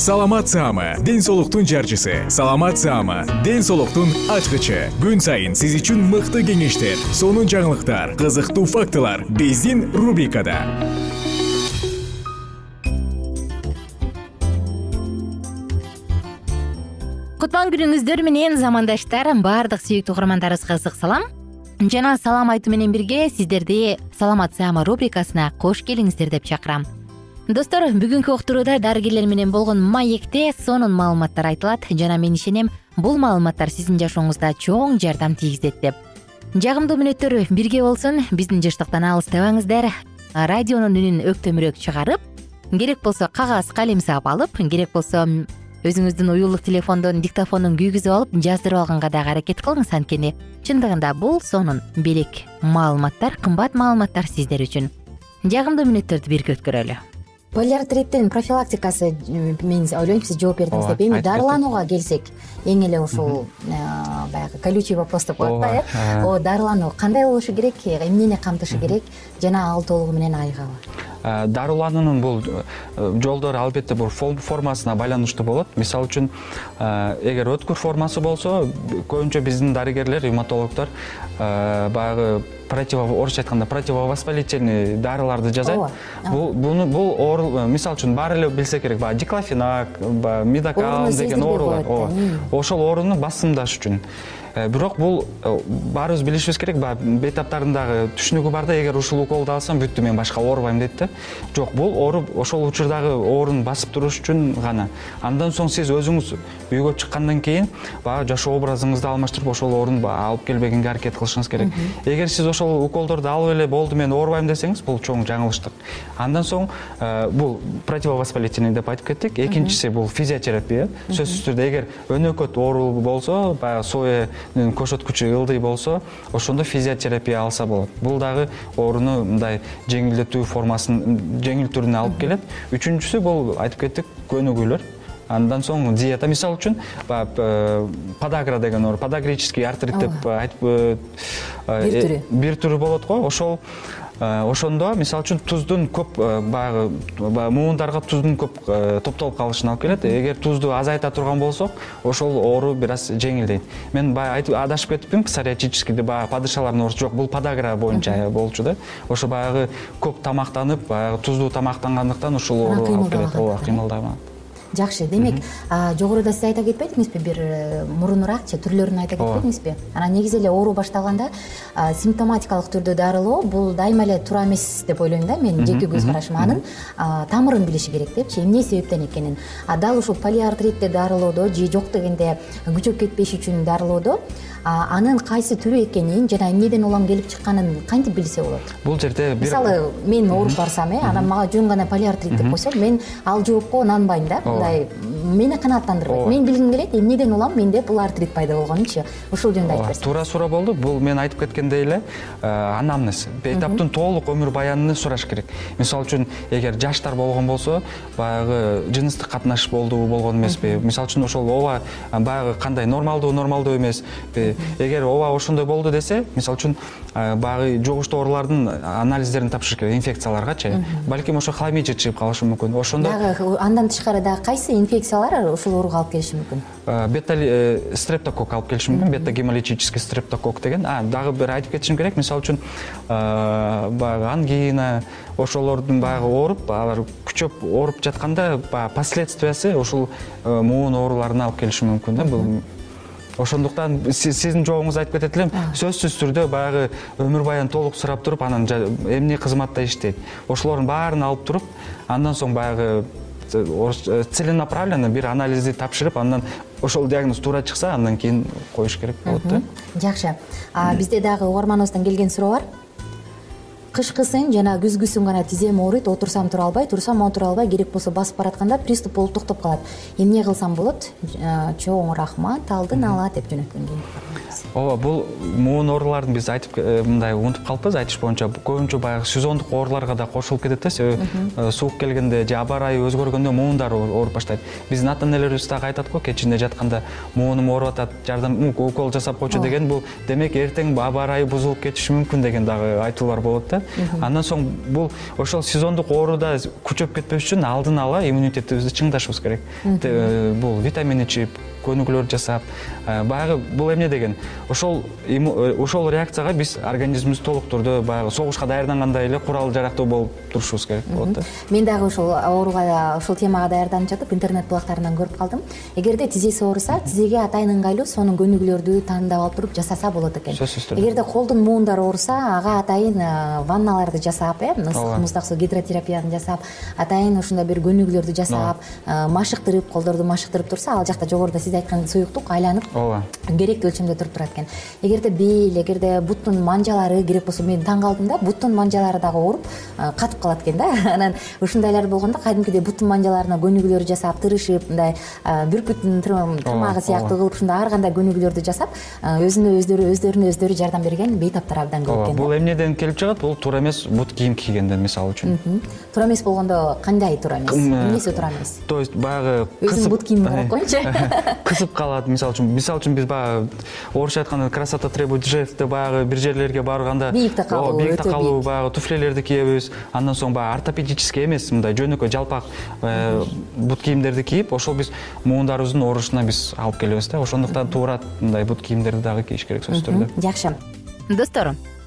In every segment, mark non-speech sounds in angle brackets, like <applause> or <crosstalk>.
саламат саама ден соолуктун жарчысы. Саламат саама ден соолуктун ачкычы. Күн сайын сиз үчүн мыкты кеңештер сонун жаңылыктар кызыктуу фактылар биздин рубрикада. Кутман күнүңүздөр менен замандаштар баардык сүйүктүү угармандарыбызга ысык салам. Жана салам айтуу менен бирге сиздерди саламат саама рубрикасына кош келиңиздер деп чакырам достор бүгүнкү уктурууда дарыгерлер менен болгон маекте сонун маалыматтар айтылат. Жана мен ишенем бул маалыматтар сиздин жашооңузда чоң жардам тийгизет деп. Жагымдуу мүнөттөр бирге болсун биздин жыштыктан алыстабаңыздар радионун үнүн өктөмүрөөк чыгарып керек болсо кагаз калем саап алып керек болсо өзүңүздүн уюлдук телефондон диктофондун күйгүзүп алып жаздырып алганга дагы аракет кылыңыз анткени. Чындыгында бул сонун белек маалыматтар кымбат маалыматтар сиздер үчүн. Жагымдуу мүнөттөрдү бирге өткөрөлү полиартриттин профилактикасы мен ойлойм сиз жооп бердиңиз деп. Эми дарыланууга келсек эң эле ушул э, баягы колючий вопрос деп коет да э. Ооба дарылануу кандай болушу керек? Эмнени камтышы керек? Жана ал толугу менен айыгабы э, дарылануунун бул э, жолдору албетте бул формасына байланыштуу болот. Мисалы үчүн эгер өткүр формасы болсо көбүнчө биздин дарыгерлер ревматологдор баягы орусча айтканда противовоспалительный дарыларды жасайт. Ооба бул оору мисалы үчүн баары эле билсе керек баягы диклофенак баягы мидокал деген оорулар. ооба ошол ооруну басымдаш үчүн. Э, бирок бул э, баарыбыз билишибиз керек баягы бейтаптардагы түшүнүгү бар да эгер ушул уколду алсам бүттү мен башка оорубайм дейт да. Жок бул оору ошол учурдагы ооруну басып туруш үчүн гана. Андан соң сиз өзүңүз үйгө чыккандан кийин баягы жашоо образыңызды алмаштырып ошол ооруну алып келбегенге аракет кылышыңыз керек. Эгер сиз ошол уколдорду алып эле болду мен оорубайм десеңиз бул чоң жаңылыштык андан соң э, бул противовоспалительный деп айтып кеттик. Экинчиси бул физиотерапия. Сөзсүз түрдө эгер өнөкөт оору болсо баягы сое кошоткучу ылдый болсо ошондо физиотерапия алса болот. Бул дагы ооруну мындай жеңилдетүү формасын жеңил түрүнө алып келет. Үчүнчүсү бул айтып кеттик көнүгүүлөр. Андан соң диета. Мисалы үчүн баягы э, подагра деген оору подагрический артрит деп айтып э, бир э, түрү бир түрү болот го. Ошол Э, ошондо мисалы үчүн туздун көп э, баягы муундарга туздун көп э, топтолуп калышына алып келет. Эгер тузду азайта турган болсок ошол оору бир аз жеңилдейт. Мен баягы адашып кетиппин псориатический деп баягы падышалардын оорусу жок. Бул подагра боюнча болчу да. Ошо баягы көп тамактанып баягы туздуу тамактангандыктан ушул оору алып келет. Ооба кыймылдамак жакшы демек жогоруда сиз айта кетпедиңизби бир э, мурунуракчы түрлөрүн айта кетпедиңизби? Анан негизи эле оору башталганда симптоматикалык түрдө дарылоо бул дайыма эле туура эмес деп ойлойм да менин жеке көз карашым анын тамырын билиши керек депчи эмне себептен экенин. А дал ушул полиартритти дарылоодо же жок дегенде күчөп кетпеш үчүн дарылоодо анын кайсы түрү экенин жана эмнеден улам келип чыкканын кантип билсе болот? Бул жерде мисалы мен ооруп барсам э анан мага жөн гана полиартрит деп койсо мен ал жоопко нанбайм да мындай мени канааттандырбайт. Мен билгим келет эмнеден улам менде бул артрит пайда болгонунчу. Ушул жөнүндө айтып берсеңиз туура суроо болду. Бул мен айтып кеткендей эле э, анамнез бейтаптын толук өмүр баянын сураш керек. Мисалы үчүн эгер жаштар болгон болсо баягы жыныстык катнаш болдубу болгон эмеспи мисалы үчүн ошол ооба баягы кандай нормалдуу нормалдуу эмеспи эгер ооба ошондой болду десе мисалы үчүн э, баягы жугуштуу оорулардын анализдерин тапшырыш керек инфекцияларгачы. Балким ошо хламидия чыгып калышы мүмкүн. Ошондо дагы андан тышкары дагы кайсы инфекциялар ушул ооруга алып келиши мүмкүн? Э, бета стрептокок алып келиши мүмкүн бета гемолитический стрептокок деген. Дагы бир айтып кетишим керек. Мисалы үчүн баягы ангина ошолордун баягы ооруп алар күчөп ооруп жатканда баягы последствиясы ушул э, муун ооруларына алып келиши мүмкүн да. Бул ошондуктан сиздин жообуңуз айтып кетет элем. Сөзсүз түрдө баягы өмүр баян толук сурап туруп анан эмне кызматта иштейт? Ошолордун баарын алып туруп андан соң баягы э, целенаправленно бир анализди тапшырып андан ошол диагноз туура чыкса андан кийин коюш керек болот да. Жакшы. Бизде дагы угарманыбыздан келген суроо бар. Кышкысын жана күзгүсүн гана тизем ооруйт отурсам тура албай турсам отура албай керек болсо басып баратканда приступ болуп токтоп калат. Эмне кылсам болот? Чоң рахмат алдын ала деп жөнөткөн ооба бул муун ооруларын биз айтып э, мындай унутуп калыппыз. Айтыш боюнча көбүнчө баягы сезондук ооруларга да кошулуп кетет да. Себеби э, суук келгенде же аба ырайы өзгөргөндө муундар ооруп баштайт. Биздин ата энелерибиз дагы айтат го кечинде жатканда муунум ооруп атат жардам укол жасап койчу деген. Бул демек эртең аба ырайы бузулуп кетиши мүмкүн деген дагы айтуулар болот да. Андан соң бул ошол сезондук ооруда күчөп кетпеш үчүн алдын ала иммунитетибизди чыңдашыбыз керек. Э, бул витамин ичип көнүгүүлөр жасап э, баягы бул эмне деген ошол э, ошол реакцияга биз организмибиз толук түрдө баягы согушка даярдангандай эле курал жарактуу болуп турушубуз керек болот да. Мен дагы ушул ооруга ушул темага даярданып жатып интернет булактарынан көрүп калдым. Эгерде тизеси ооруса тизеге атайын ыңгайлуу сонун көнүгүүлөрдү тандап алып туруп жасаса болот экен. Сөзсүз түрдө. Эгерде колдун муундары ооруса ага атайын э, ванналарды жасап э ысык муздак суу гидротерапияны жасап атайын ушундай бир көнүгүүлөрдү жасап машыктырып колдорду машыктырып турса ал жакта жогоруда сиз айткан суюктук айланып ооба. керектүү өлчөмдө туруп турат экен. Эгерде бел эгерде буттун манжалары керек болсо мен таң калдым да буттун манжалары дагы ооруп катып калат экен да. <laughs> Анан ушундайлар болгондо кадимкидей буттун манжаларына көнүгүүлөр жасап тырышып мындай бүркүттүн тырмагы сыяктуу кылып ушундай ар кандай көнүгүүлөрдү жасап өзүнө өздөрү өздөрүнө өздөрү жардам берген бейтаптар абдан көп экен бул эмнеден келип чыгат? Бул туура эмес бут кийим кийгенден мисалы үчүн. Туура эмес болгондо кандай туура эмес? Эмнеси туура эмес? то есть баягы өзүң бут кийимиң кыйып койчу <laughs> кысып калат. Мисалы үчүн мисалы үчүн биз баягы орусча айтканда красота требует жеста баягы бир жерлерге барганда бийикте калуу бийикте калуу баягы туфлилерди киебиз андан соң баягы ортопедический эмес мындай жөнөкөй жалпак э, бут кийимдерди кийип ошол биз муундарыбыздын оорушуна биз алып келебиз да. Ошондуктан туура мындай бут кийимдерди дагы кийиш керек сөзсүз түрдө жакшы. Достор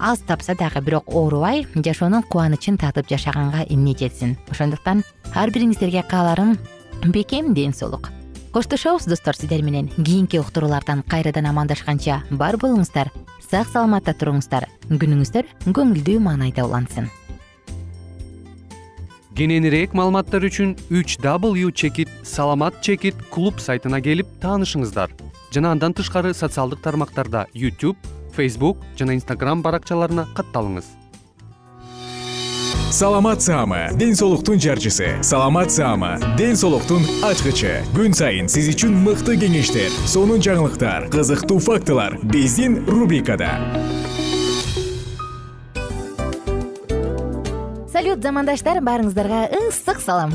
аз тапса дагы бирок оорубай жашоонун кубанычын татып жашаганга эмне жетсин ошондуктан ар бириңиздерге кааларым бекем ден соолук. Коштошобуз достор сиздер менен кийинки уктуруулардан кайрадан амандашканча бар болуңуздар сак саламатта туруңуздар. Күнүңүздөр көңүлдүү маанайда улансын. Кененирээк маалыматтар үчүн үч w чекит саламат чекит клуб сайтына келип таанышыңыздар. Жана андан тышкары социалдык тармактарда youtube facebook жана instagram баракчаларына катталыңыз. Саламат саама ден соолуктун жарчысы. Саламат саама ден соолуктун ачкычы. Күн сайын сиз үчүн мыкты кеңештер сонун жаңылыктар кызыктуу фактылар биздин рубрикада. Салют замандаштар баарыңыздарга ысык салам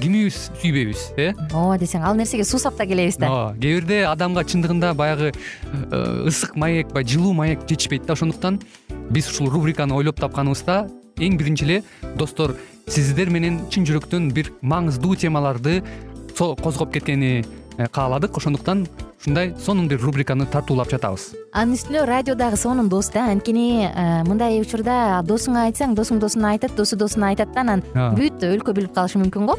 кимибиз сүйбөйбүз э? Ооба десең ал нерсеге суусап да келебиз да. Ооба кээ бирде адамга чындыгында баягы э, ысык маек жылуу маек жетишпейт да. Ошондуктан биз ушул рубриканы ойлоп тапканыбызда эң биринчи эле достор сиздер менен чын жүрөктөн бир маңыздуу темаларды козгоп кеткени э, кааладык. Ошондуктан ушундай сонун бир рубриканы тартуулап жатабыз. Анын үстүнө радио дагы сонун дос да. Анткени э, мындай учурда досуңа айтсаң досуң досуна айтат досу досуна айтат да анан бүт өлкө билип калышы мүмкүн го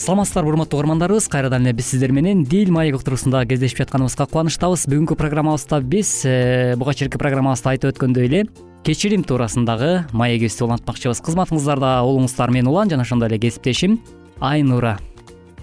саламатсыздарбы урматтуу угармандарыбыз. Кайрадан эле биз сиздер менен дил маек уктуруусунда кездешип жатканыбызга кубанычтабыз. Бүгүнкү программабызда биз э, буга чейинки программабызда айтып өткөндөй эле кечирим туурасындагы маегибизди улантмакчыбыз кызматыңыздарда уулуңуздар мен улан жана ошондой эле кесиптешим. Айнура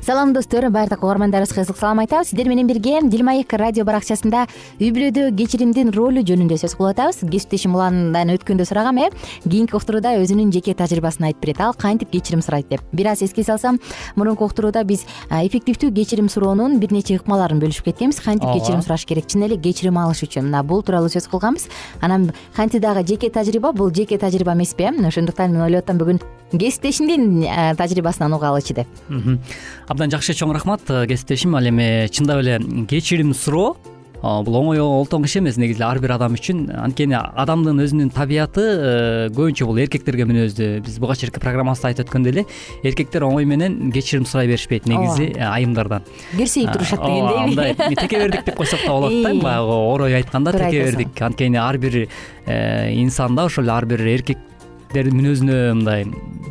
салам достор. Баардык угармандарыбызга ысык салам айтабыз. Сиздер менен бирге дил маек радио баракчасында үй бүлөдө кечиримдин ролу жөнүндө сөз кылып атабыз. Кесиптешим уландан өткөндө сурагам э? Кийинки уктурууда өзүнүн жеке тажрыйбасын айтып берет. Ал кантип кечирим сурайт деп? Бир аз эске салсам мурунку уктурууда биз эффективдүү кечирим суроонун бир нече ыкмаларын бөлүшүп кеткенбиз. Кантип кечирим сураш керек? Чын эле кечирим алыш үчүн. Мына бул тууралуу сөз кылганбыз. Анан кантсе дагы жеке тажрыйба? Бул жеке тажрыйба эмеспи э ошондуктан мен ойлоп атам бүгүн кесиптешимдин тажрыйбасынан угалы-чы деп абдан жакшы чоң рахмат э, кесиптешим ал эми чындап эле кечирим суроо. Бул оңой олтоң иш эмес негизи эле ар бир адам үчүн. Анткени адамдын өзүнүн табияты э, көбүнчө бул эркектерге мүнөздүү биз буга чейинки программабызда айтып өткөндөй эле эркектер оңой менен кечирим сурай беришпейт негизи э, айымдардан. Кирсейип турушат дегендейби мындай текебердик деп койсок да болот да баягы орой айтканда текебердик анткени ар бир инсанда ошол эле ар бир эркек мүнөзүнө мындай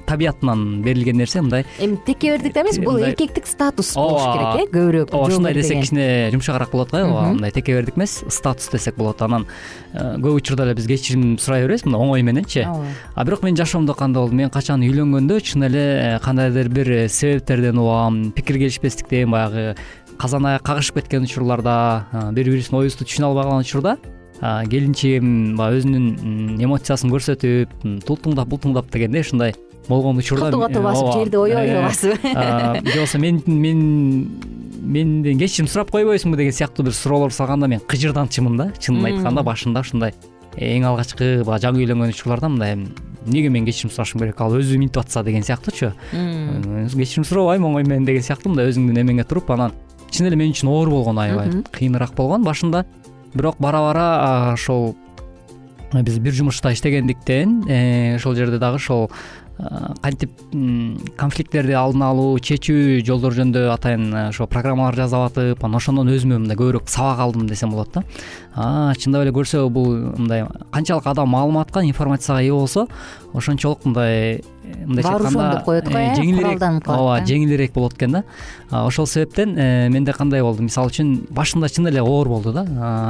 табиятынан берилген нерсе мындай эми текебердик да эмес бул эркектик статус болуш керек э көбүрөөк ооба ушундай десек кичине жумшагыраак болот го ооба мындай текебердик эмес статус десек болот. Анан э, көп учурда эле биз кечирим сурай беребиз мындай оңой мененчи ооба. А бирок менин жашоомдо кандай болду? Мен качан үйлөнгөндө чын эле э, кандайдыр бир э, себептерден угам пикир келишпестиктен баягы казан аяк кагышып кеткен учурларда бири бирибиздин оюбузду түшүнө албаган учурда келинчигим баягы өзүнүн эмоциясын көрсөтүп тултуңдап бултуңдап дегендей ушундай. Болгон учурда катуу катуу басып жерди ойбой басып. же болбосо мен менден кечирим сурап койбойсуңбу деген сыяктуу бир суроолор салганда мен кыжырданчумун да. Чынын айтканда башында ушундай. Эң алгачкы баягы жаңы үйлөнгөн учурларда мындай эмнеге мен кечирим сурашым керек? Ал өзү минтип атса деген сыяктуучу. Кечирим суробойм оңой менен деген сыяктуу мындай өзүңдүн эмеңе туруп анан чын эле мен үчүн оор болгон аябай. Кыйыныраак болгон башында бирок бара бара ошол биз бир жумушта иштегендиктен ошол жерде дагы ошол кантип конфликттерди алдын алуу чечүү жолдору жөнүндө атайын ошо программалар жасап атып анан ошондон өзүмө мындай көбүрөөк сабак алдым десем болот да. Чындап эле көрсө бул мындай канчалык адам маалыматка информацияга ээ болсо ошончолук мындай мындайча ошондо деп коет го э жеңилирээк куралданып калат ооба жеңилирээк болот экен да. Ошол себептен э, менде кандай болду. Мисалы үчүн башында чын эле оор болду да.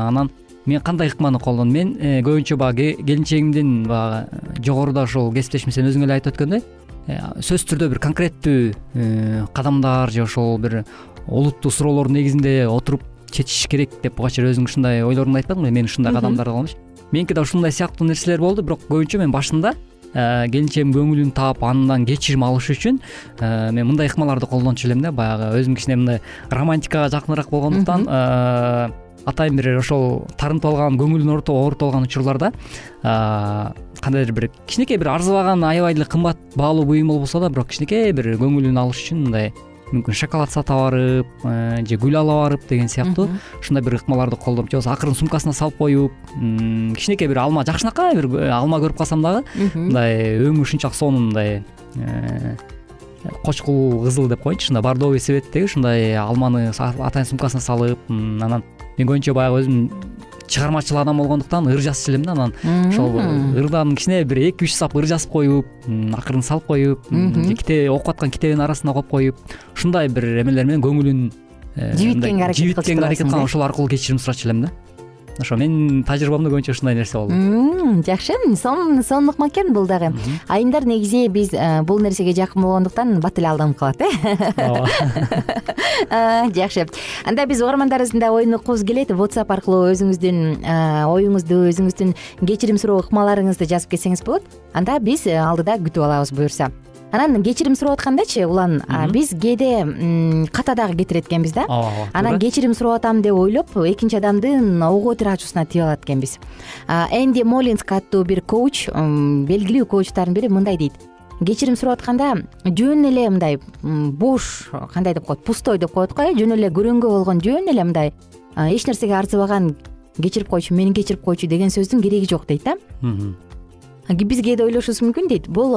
Анан мен кандай ыкманы колдондум мен э, көбүнчө баягы келинчегимдин баягы жогоруда ошол кесиптешим сен өзүң эле айтып өткөндөй э, сөзсүз түрдө бир конкреттүү э, кадамдар же ошол бир олуттуу суроолордун негизинде отуруп чечиш керек деп буга чейин өзүң ушундай ойлоруңду айтпадыңбы мен ушундай кадамдарды кылгамчы меники да ушундай сыяктуу нерселер болду бирок көбүнчө мен башында келинчегимдин көңүлүн таап андан кечирим алыш үчүн мен мындай ыкмаларды колдончу элем да. Баягы өзүм кичине мындай романтикага жакыныраак болгондуктан атайын бир ошол тарынтып алган көңүлүн оорутуп алган учурларда кандайдыр бир кичинекей бир арзыбаган аябай деле кымбат баалуу буюм болбосо да бирок кичинекей бир көңүлүн алыш үчүн мындай мүмкүн шоколад сатып барып же гүл ала барып деген сыяктуу ушундай бир ыкмаларды колдонуп же болбосо акырын сумкасына салып коюп кичинекей бир алма жакшынакай бир алма көрүп калсам дагы мындай өңү ушунчалык сонун мындай э, кочкул кызыл деп коеюнчу ушундай бордовый цветтеги ушундай алманы атайын сумкасына салып анан мен көбүнчө баягы өзүм чыгармачыл адам болгондуктан ыр жазчу элем да анан. Ошол ырдан кичине бир эки үч сап ыр жазып коюп акырын салып коюп же окуп аткан китебин арасына коюп коюп ушундай бир эмелер менен көңүлүн э, жибиткенге аракет жибиткенге аракет кылам ошол аркылуу кечирим сурачу элем да ошо менин тажрыйбамда көбүнчө ушундай нерсе болду. Жакшы. Сонун ыкма экен бул дагы? Айымдар негизи биз э, бул нерсеге жакын болгондуктан бат эле алданып калат э <laughs> жакшы. Анда биз угармандарыбыздын да оюн уккубуз келет. Whatsapp аркылуу өзүңүздүн э, оюңузду өзүңүздүн кечирим суроо ыкмаларыңызды жазып кетсеңиз болот. Анда биз э, алдыда күтүп алабыз буюрса анан кечирим сурап аткандачы улан биз кээде ката дагы кетирет экенбиз да. Ооба анан кечирим сурап атам деп ойлоп экинчи адамдын ого бетер ачуусуна тийип алат экенбиз энди молинск аттуу бир коуч белгилүү коучтардын бири мындай дейт. Кечирим сурап атканда жөн эле мындай бош кандай деп коет пустой деп коет го э жөн эле көрөңгү болгон жөн эле мындай эч нерсеге арзыбаган кечирип койчу мени кечирип койчу деген сөздүн кереги жок дейт да биз кээде ойлошубуз мүмкүн дейт. Бул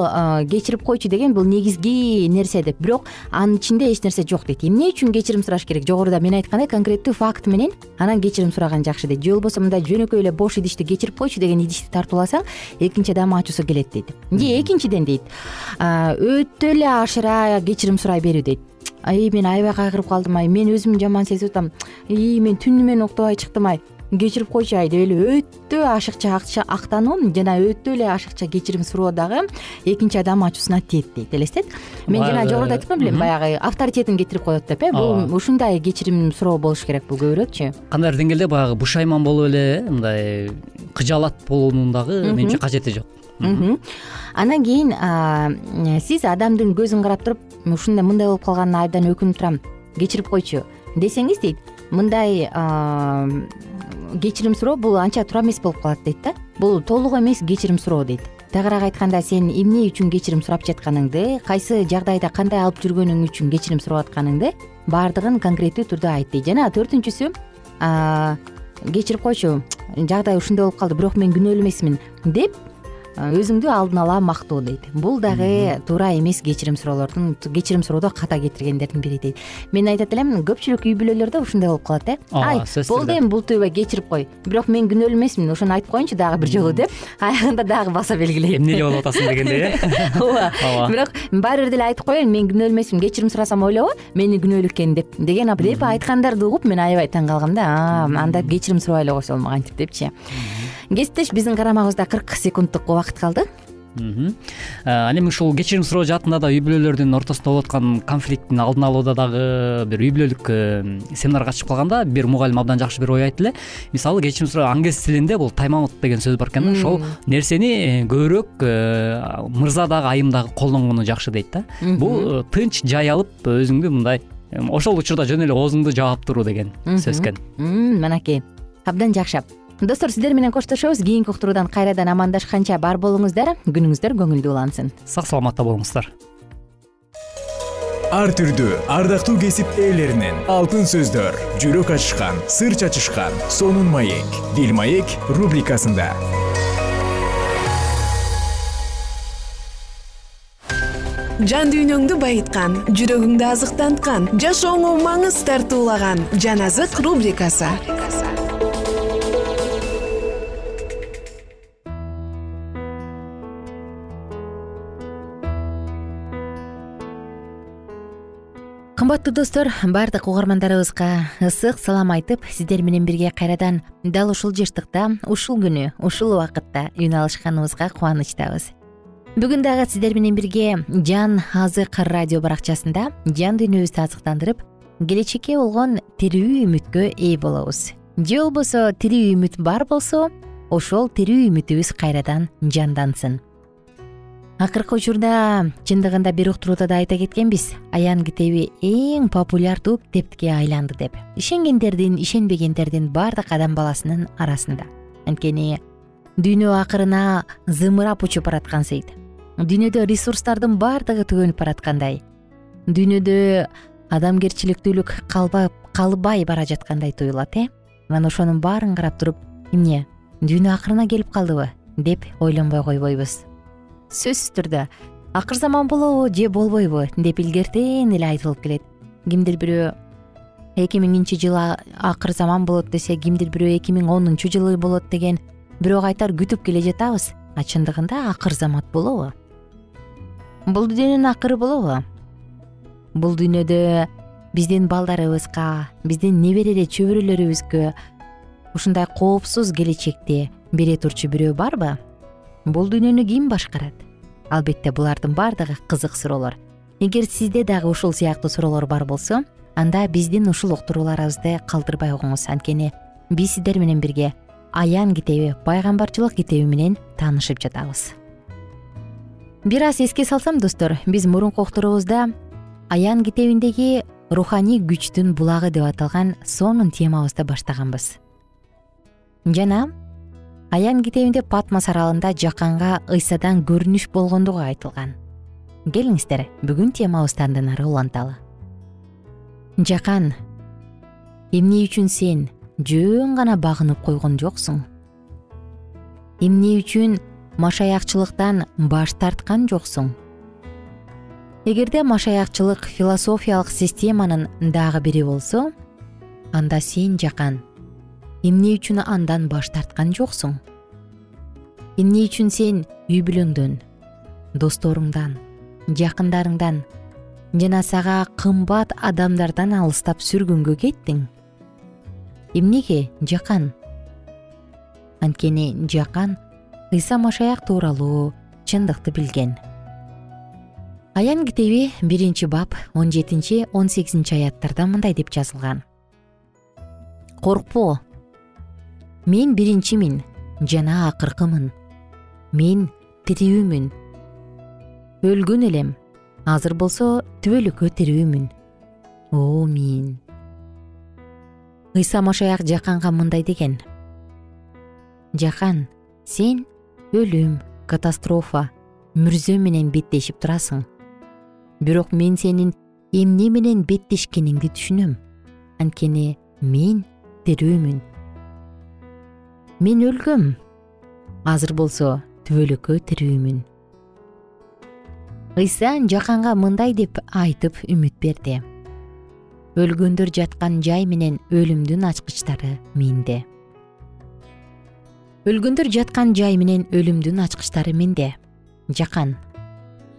кечирип койчу деген бул негизги нерсе деп. Бирок анын ичинде эч нерсе жок дейт. Эмне үчүн кечирим сураш керек? Жогоруда мен айткандай конкреттүү факт менен анан кечирим сураган жакшы дейт. Же болбосо мындай жөнөкөй эле бош идишти кечирип койчу деген идишти тартууласаң экинчи адамдын ачуусу келет дейт. Же экинчиден дейт. Өтө эле ашыра кечирим сурай берүү дейт. Ай мен аябай кайгырып калдым ай мен өзүмдү жаман сезип атам. Ии мен түнү менен уктабай чыктым ай кечирип койчу ай деп эле өтө ашыкча актануу жана өтө эле ашыкча кечирим суроо дагы экинчи адамдын ачуусуна тиет дейт элестет? Мен жана жогоруда айттым го белем баягы авторитетин кетирип коет деп э бул ушундай кечирим суроо болуш керек бул көбүрөөкчү кандайдыр деңгээлде баягы бушайман болуп эле мындай кыжаалат болуунун дагы менимче кажети жок. Андан кийин сиз адамдын көзүн карап туруп ушундай мындай болуп калганына абдан өкүнүп турам кечирип койчу десеңиз дейт мындай кечирим суроо бул анча туура эмес болуп калат дейт да. Бул толук эмес кечирим суроо дейт. Тагыраак айтканда сен эмне үчүн кечирим сурап жатканыңды кайсы жагдайда кандай алып жүргөнүң үчүн кечирим сурап атканыңды баардыгын конкреттүү түрдө айт дейт. Жана төртүнчүсү кечирип койчу жагдай ушундай болуп калды бирок мен күнөөлүү эмесмин деп өзүңдү алдын ала мактоо дейт. Бул дагы туура эмес кечирим суроолордун кечирим суроодо ката кетиргендердин бири дейт. Мен айтат элем көпчүлүк үй бүлөлөрдө ушундай болуп калат э? Ай болду эми бултуйбай кечирип кой. Бирок мен күнөөлүү эмесмин ошону айтып коеюнчу дагы бир жолу деп. Аягында дагы баса белгилейт. Эмне эле болуп атасың дегендей э? <laughs> Ооба. Ооба. Бирок баары бир деле айтып коеюн мен күнөөлүү эмесмин кечирим сурасам ойлобо мени күнөөлүү экен деп деген деп айткандарды угуп мен аябай таң калгам да анда кечирим сурабай эле койсо болмок антип депчи кесиптеш биздин карамагыбызда кырк секунддук убакыт калды. Ал эми ушул кечирим суроо жаатында да үй бүлөлөрдүн ортосунда болуп аткан конфликттин алдын алууда дагы бир үй бүлөлүк э, семинарга чыгып калганда бир мугалим абдан жакшы бир ой айтты эле мисалы кечирим суроо англис тилинде бул тайм аут деген сөз бар экен да. Ошол нерсени э, көбүрөөк э, мырза дагы айым дагы колдонгону жакшы дейт да. Бул тынч жай алып өзүңдү мындай ошол учурда жөн эле оозуңду жаап туруу деген сөз экен. Мынакей абдан жакшы достор сиздер менен коштошобуз. Кийинки уктуруудан кайрадан амандашканча бар болуңуздар күнүңүздөр көңүлдүү улансын. Сак саламатта болуңуздар. Ар түрдүү ардактуу кесип ээлеринен алтын сөздөр жүрөк ачышкан сыр чачышкан сонун маек. Бил маек рубрикасында. Жан дүйнөңдү байыткан жүрөгүңдү азыктанткан жашооңо маңыз тартуулаган жан азык рубрикасы кымбаттуу достор баардык угармандарыбызга ысык салам айтып сиздер менен бирге кайрадан дал ушул жыштыкта ушул күнү ушул убакытта үн алышканыбызга кубанычтабыз. Бүгүн дагы сиздер менен бирге жан азык радио баракчасында жан дүйнөбүздү азыктандырып келечекке болгон тирүү үмүткө ээ болобуз. Же болбосо тирүү үмүт бар болсо ошол тирүү үмүтүбүз кайрадан жандансын акыркы учурда чындыгында бир уктурууда да айта кеткенбиз. Аян китеби эң популярдуу китепке айланды деп. Ишенгендердин ишенбегендердин баардык адам баласынын арасында. Анткени дүйнө акырына зымырап учуп бараткансыйт дүйнөдө ресурстардын баардыгы түгөнүп бараткандай. Дүйнөдө адамгерчиликтүүлүк калбай бара жаткандай туюлат э? Анан ошонун баарын карап туруп эмне дүйнө акырына келип калдыбы? деп ойлонбой койбойбуз сөзсүз түрдө. Акыр заман болобу же болбойбу? деп илгертен эле айтылып келет. Кимдир бирөө эки миңинчи жылы акыр заман болот десе кимдир бирөө эки миң онунчу жылы болот деген бирок айтар күтүп келе жатабыз. А чындыгында акыр замат болобу? Бул дүйнөнүн акыры болобу? Бул дүйнөдө биздин балдарыбызга биздин небере чөбүрөлөрүбүзгө ушундай коопсуз келечекти бере турчу бирөө барбы бул дүйнөнү ким башкарат? Албетте булардын баардыгы кызык суроолор. Эгер сизде дагы ушул сыяктуу суроолор бар болсо анда биздин ушул уктурууларыбызды калтырбай угуңуз. Анткени биз сиздер менен бирге аян китеби пайгамбарчылык китеби менен таанышып жатабыз. Бир аз эске салсам достор биз мурунку уктуруубузда аян китебиндеги руханий күчтүн булагы деп аталган сонун темабызды баштаганбыз. Жана аян китебинде патмос аралында жаканга ыйсадан көрүнүш болгондугу айтылган. Келиңиздер бүгүн темабызды андан ары уланталы. Жакан эмне үчүн сен жөн гана багынып койгон жоксуң? Эмне үчүн машаякчылыктан баш тарткан жоксуң? Эгерде машаякчылык философиялык системанын дагы бири болсо анда сен жакан эмне үчүн андан баш тарткан жоксуң? Эмне үчүн сен үй бүлөңдөн досторуңдан жакындарыңдан жана сага кымбат адамдардан алыстап сүргүнгө кеттиң? Эмнеге жакан? Анткени жакан ыйса машаяк тууралуу чындыкты билген. Аян китеби биринчи бап он жетинчи он сегизинчи аяттарда мындай деп жазылган. Коркпо мен биринчимин жана акыркымын. Мен тирүүмүн өлгөн элем. Азыр болсо түбөлүккө тирүүмүн о мен. Ыйса машаяк жаканга мындай деген. Жакан сен өлүм катастрофа мүрзө менен беттешип турасың. Бирок мен сенин эмне менен беттешкениңди түшүнөм. Анткени мен тирүүмүн мен өлгөм. Азыр болсо түбөлүккө тирүүмүн ыйса жаканга мындай деп айтып үмүт берди өлгөндөр жаткан жай менен өлүмдүн ачкычтары менде. Өлгөндөр жаткан жай менен өлүмдүн ачкычтары менде. Жакан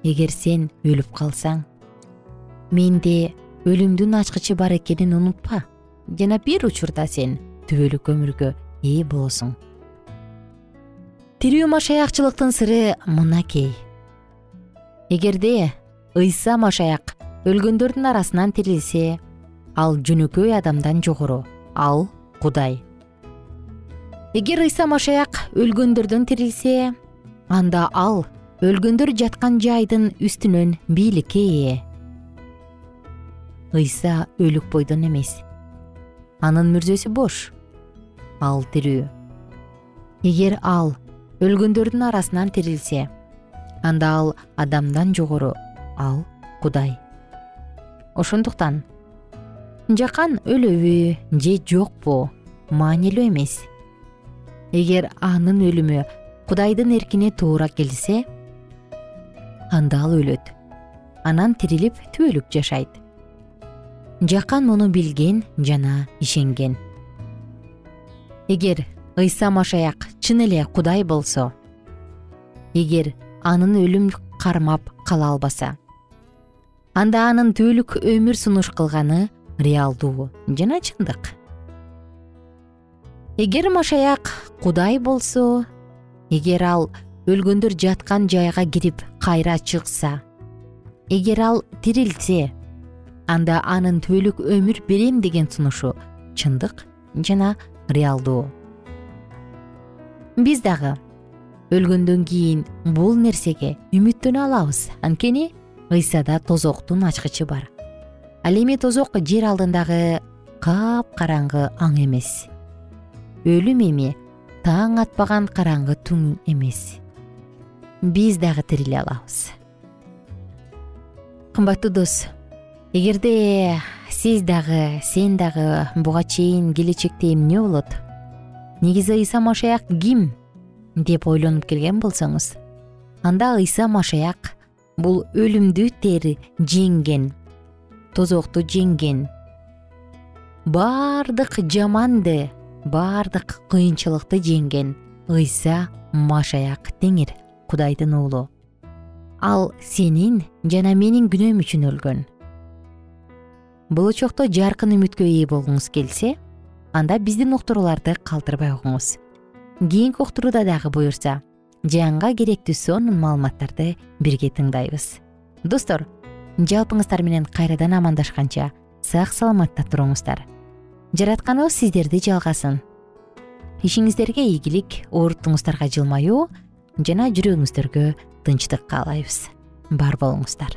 эгер сен өлүп калсаң менде өлүмдүн ачкычы бар экенин унутпа. Жана бир учурда сен түбөлүк өмүргө ээ болосуң. Тирүү машаякчылыктын сыры мынакей. Эгерде ыйса машаяк өлгөндөрдүн арасынан тирилсе ал жөнөкөй адамдан жогору ал кудай. Эгер ыйса машаяк өлгөндөрдөн тирилсе анда ал өлгөндөр жаткан жайдын үстүнөн бийликке ээ. Ыйса өлүк бойдон эмес. Анын мүрзөсү бош ал тирүү. Эгер ал өлгөндөрдүн арасынан тирилсе анда ал адамдан жогору ал кудай. Ошондуктан жакан өлөбү же жокпу маанилүү эмес. Эгер анын өлүмү кудайдын эркине туура келсе анда ал өлөт. Анан тирилип түбөлүк жашайт. Жакан муну билген жана ишенген эгер ыйса машаяк чын эле кудай болсо эгер анын өлүм кармап кала албаса анда анын түбөлүк өмүр сунуш кылганы реалдуу жана чындык. Эгер машаяк кудай болсо эгер ал өлгөндөр жаткан жайга кирип кайра чыкса эгер ал тирилсе анда анын түбөлүк өмүр берем деген сунушу чындык жана реалдуу. Биз дагы өлгөндөн кийин бул нерсеге үмүттөнө алабыз. Анткени ыйсада тозоктун ачкычы бар. Ал эми тозок жер алдындагы капкараңгы аң эмес. Өлүм эми таң атпаган караңгы түн эмес. Биз дагы тириле алабыз. Кымбаттуу дос эгерде сиз дагы сен дагы буга чейин келечекте эмне болот? Негизи ыйса машаяк ким? Деп ойлонуп келген болсоңуз. Анда ыйса машаяк бул өлүмдү тери жеңген тозокту жеңген. Баардык жаманды баардык кыйынчылыкты жеңген ыйса машаяк теңир кудайдын уулу. Ал сенин жана менин күнөөм үчүн өлгөн болочокто жаркын үмүткө ээ болгуңуз келсе анда биздин уктурууларды калтырбай угуңуз кийинки уктурууда дагы буюрса жанга керектүү сонун маалыматтарды бирге тыңдайбыз. Достор жалпыңыздар менен кайрадан амандашканча сак саламатта туруңуздар. Жаратканыбыз сиздерди жалгасын ишиңиздерге ийгилик оорутуңуздарга жылмаюу жана жүрөгүңүздөргө тынчтык каалайбыз. Бар болуңуздар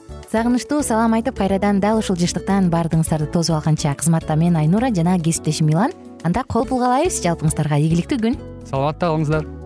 сагынычтуу салам айтып кайрадан дал ушул жыштыктан баардыгыңыздарды тосуп алганча. Кызматта мен айнура жана кесиптешим милан. Анда кол пулга алайбыз жалпыңыздарга ийгиликтүү күн. Саламатта калыңыздар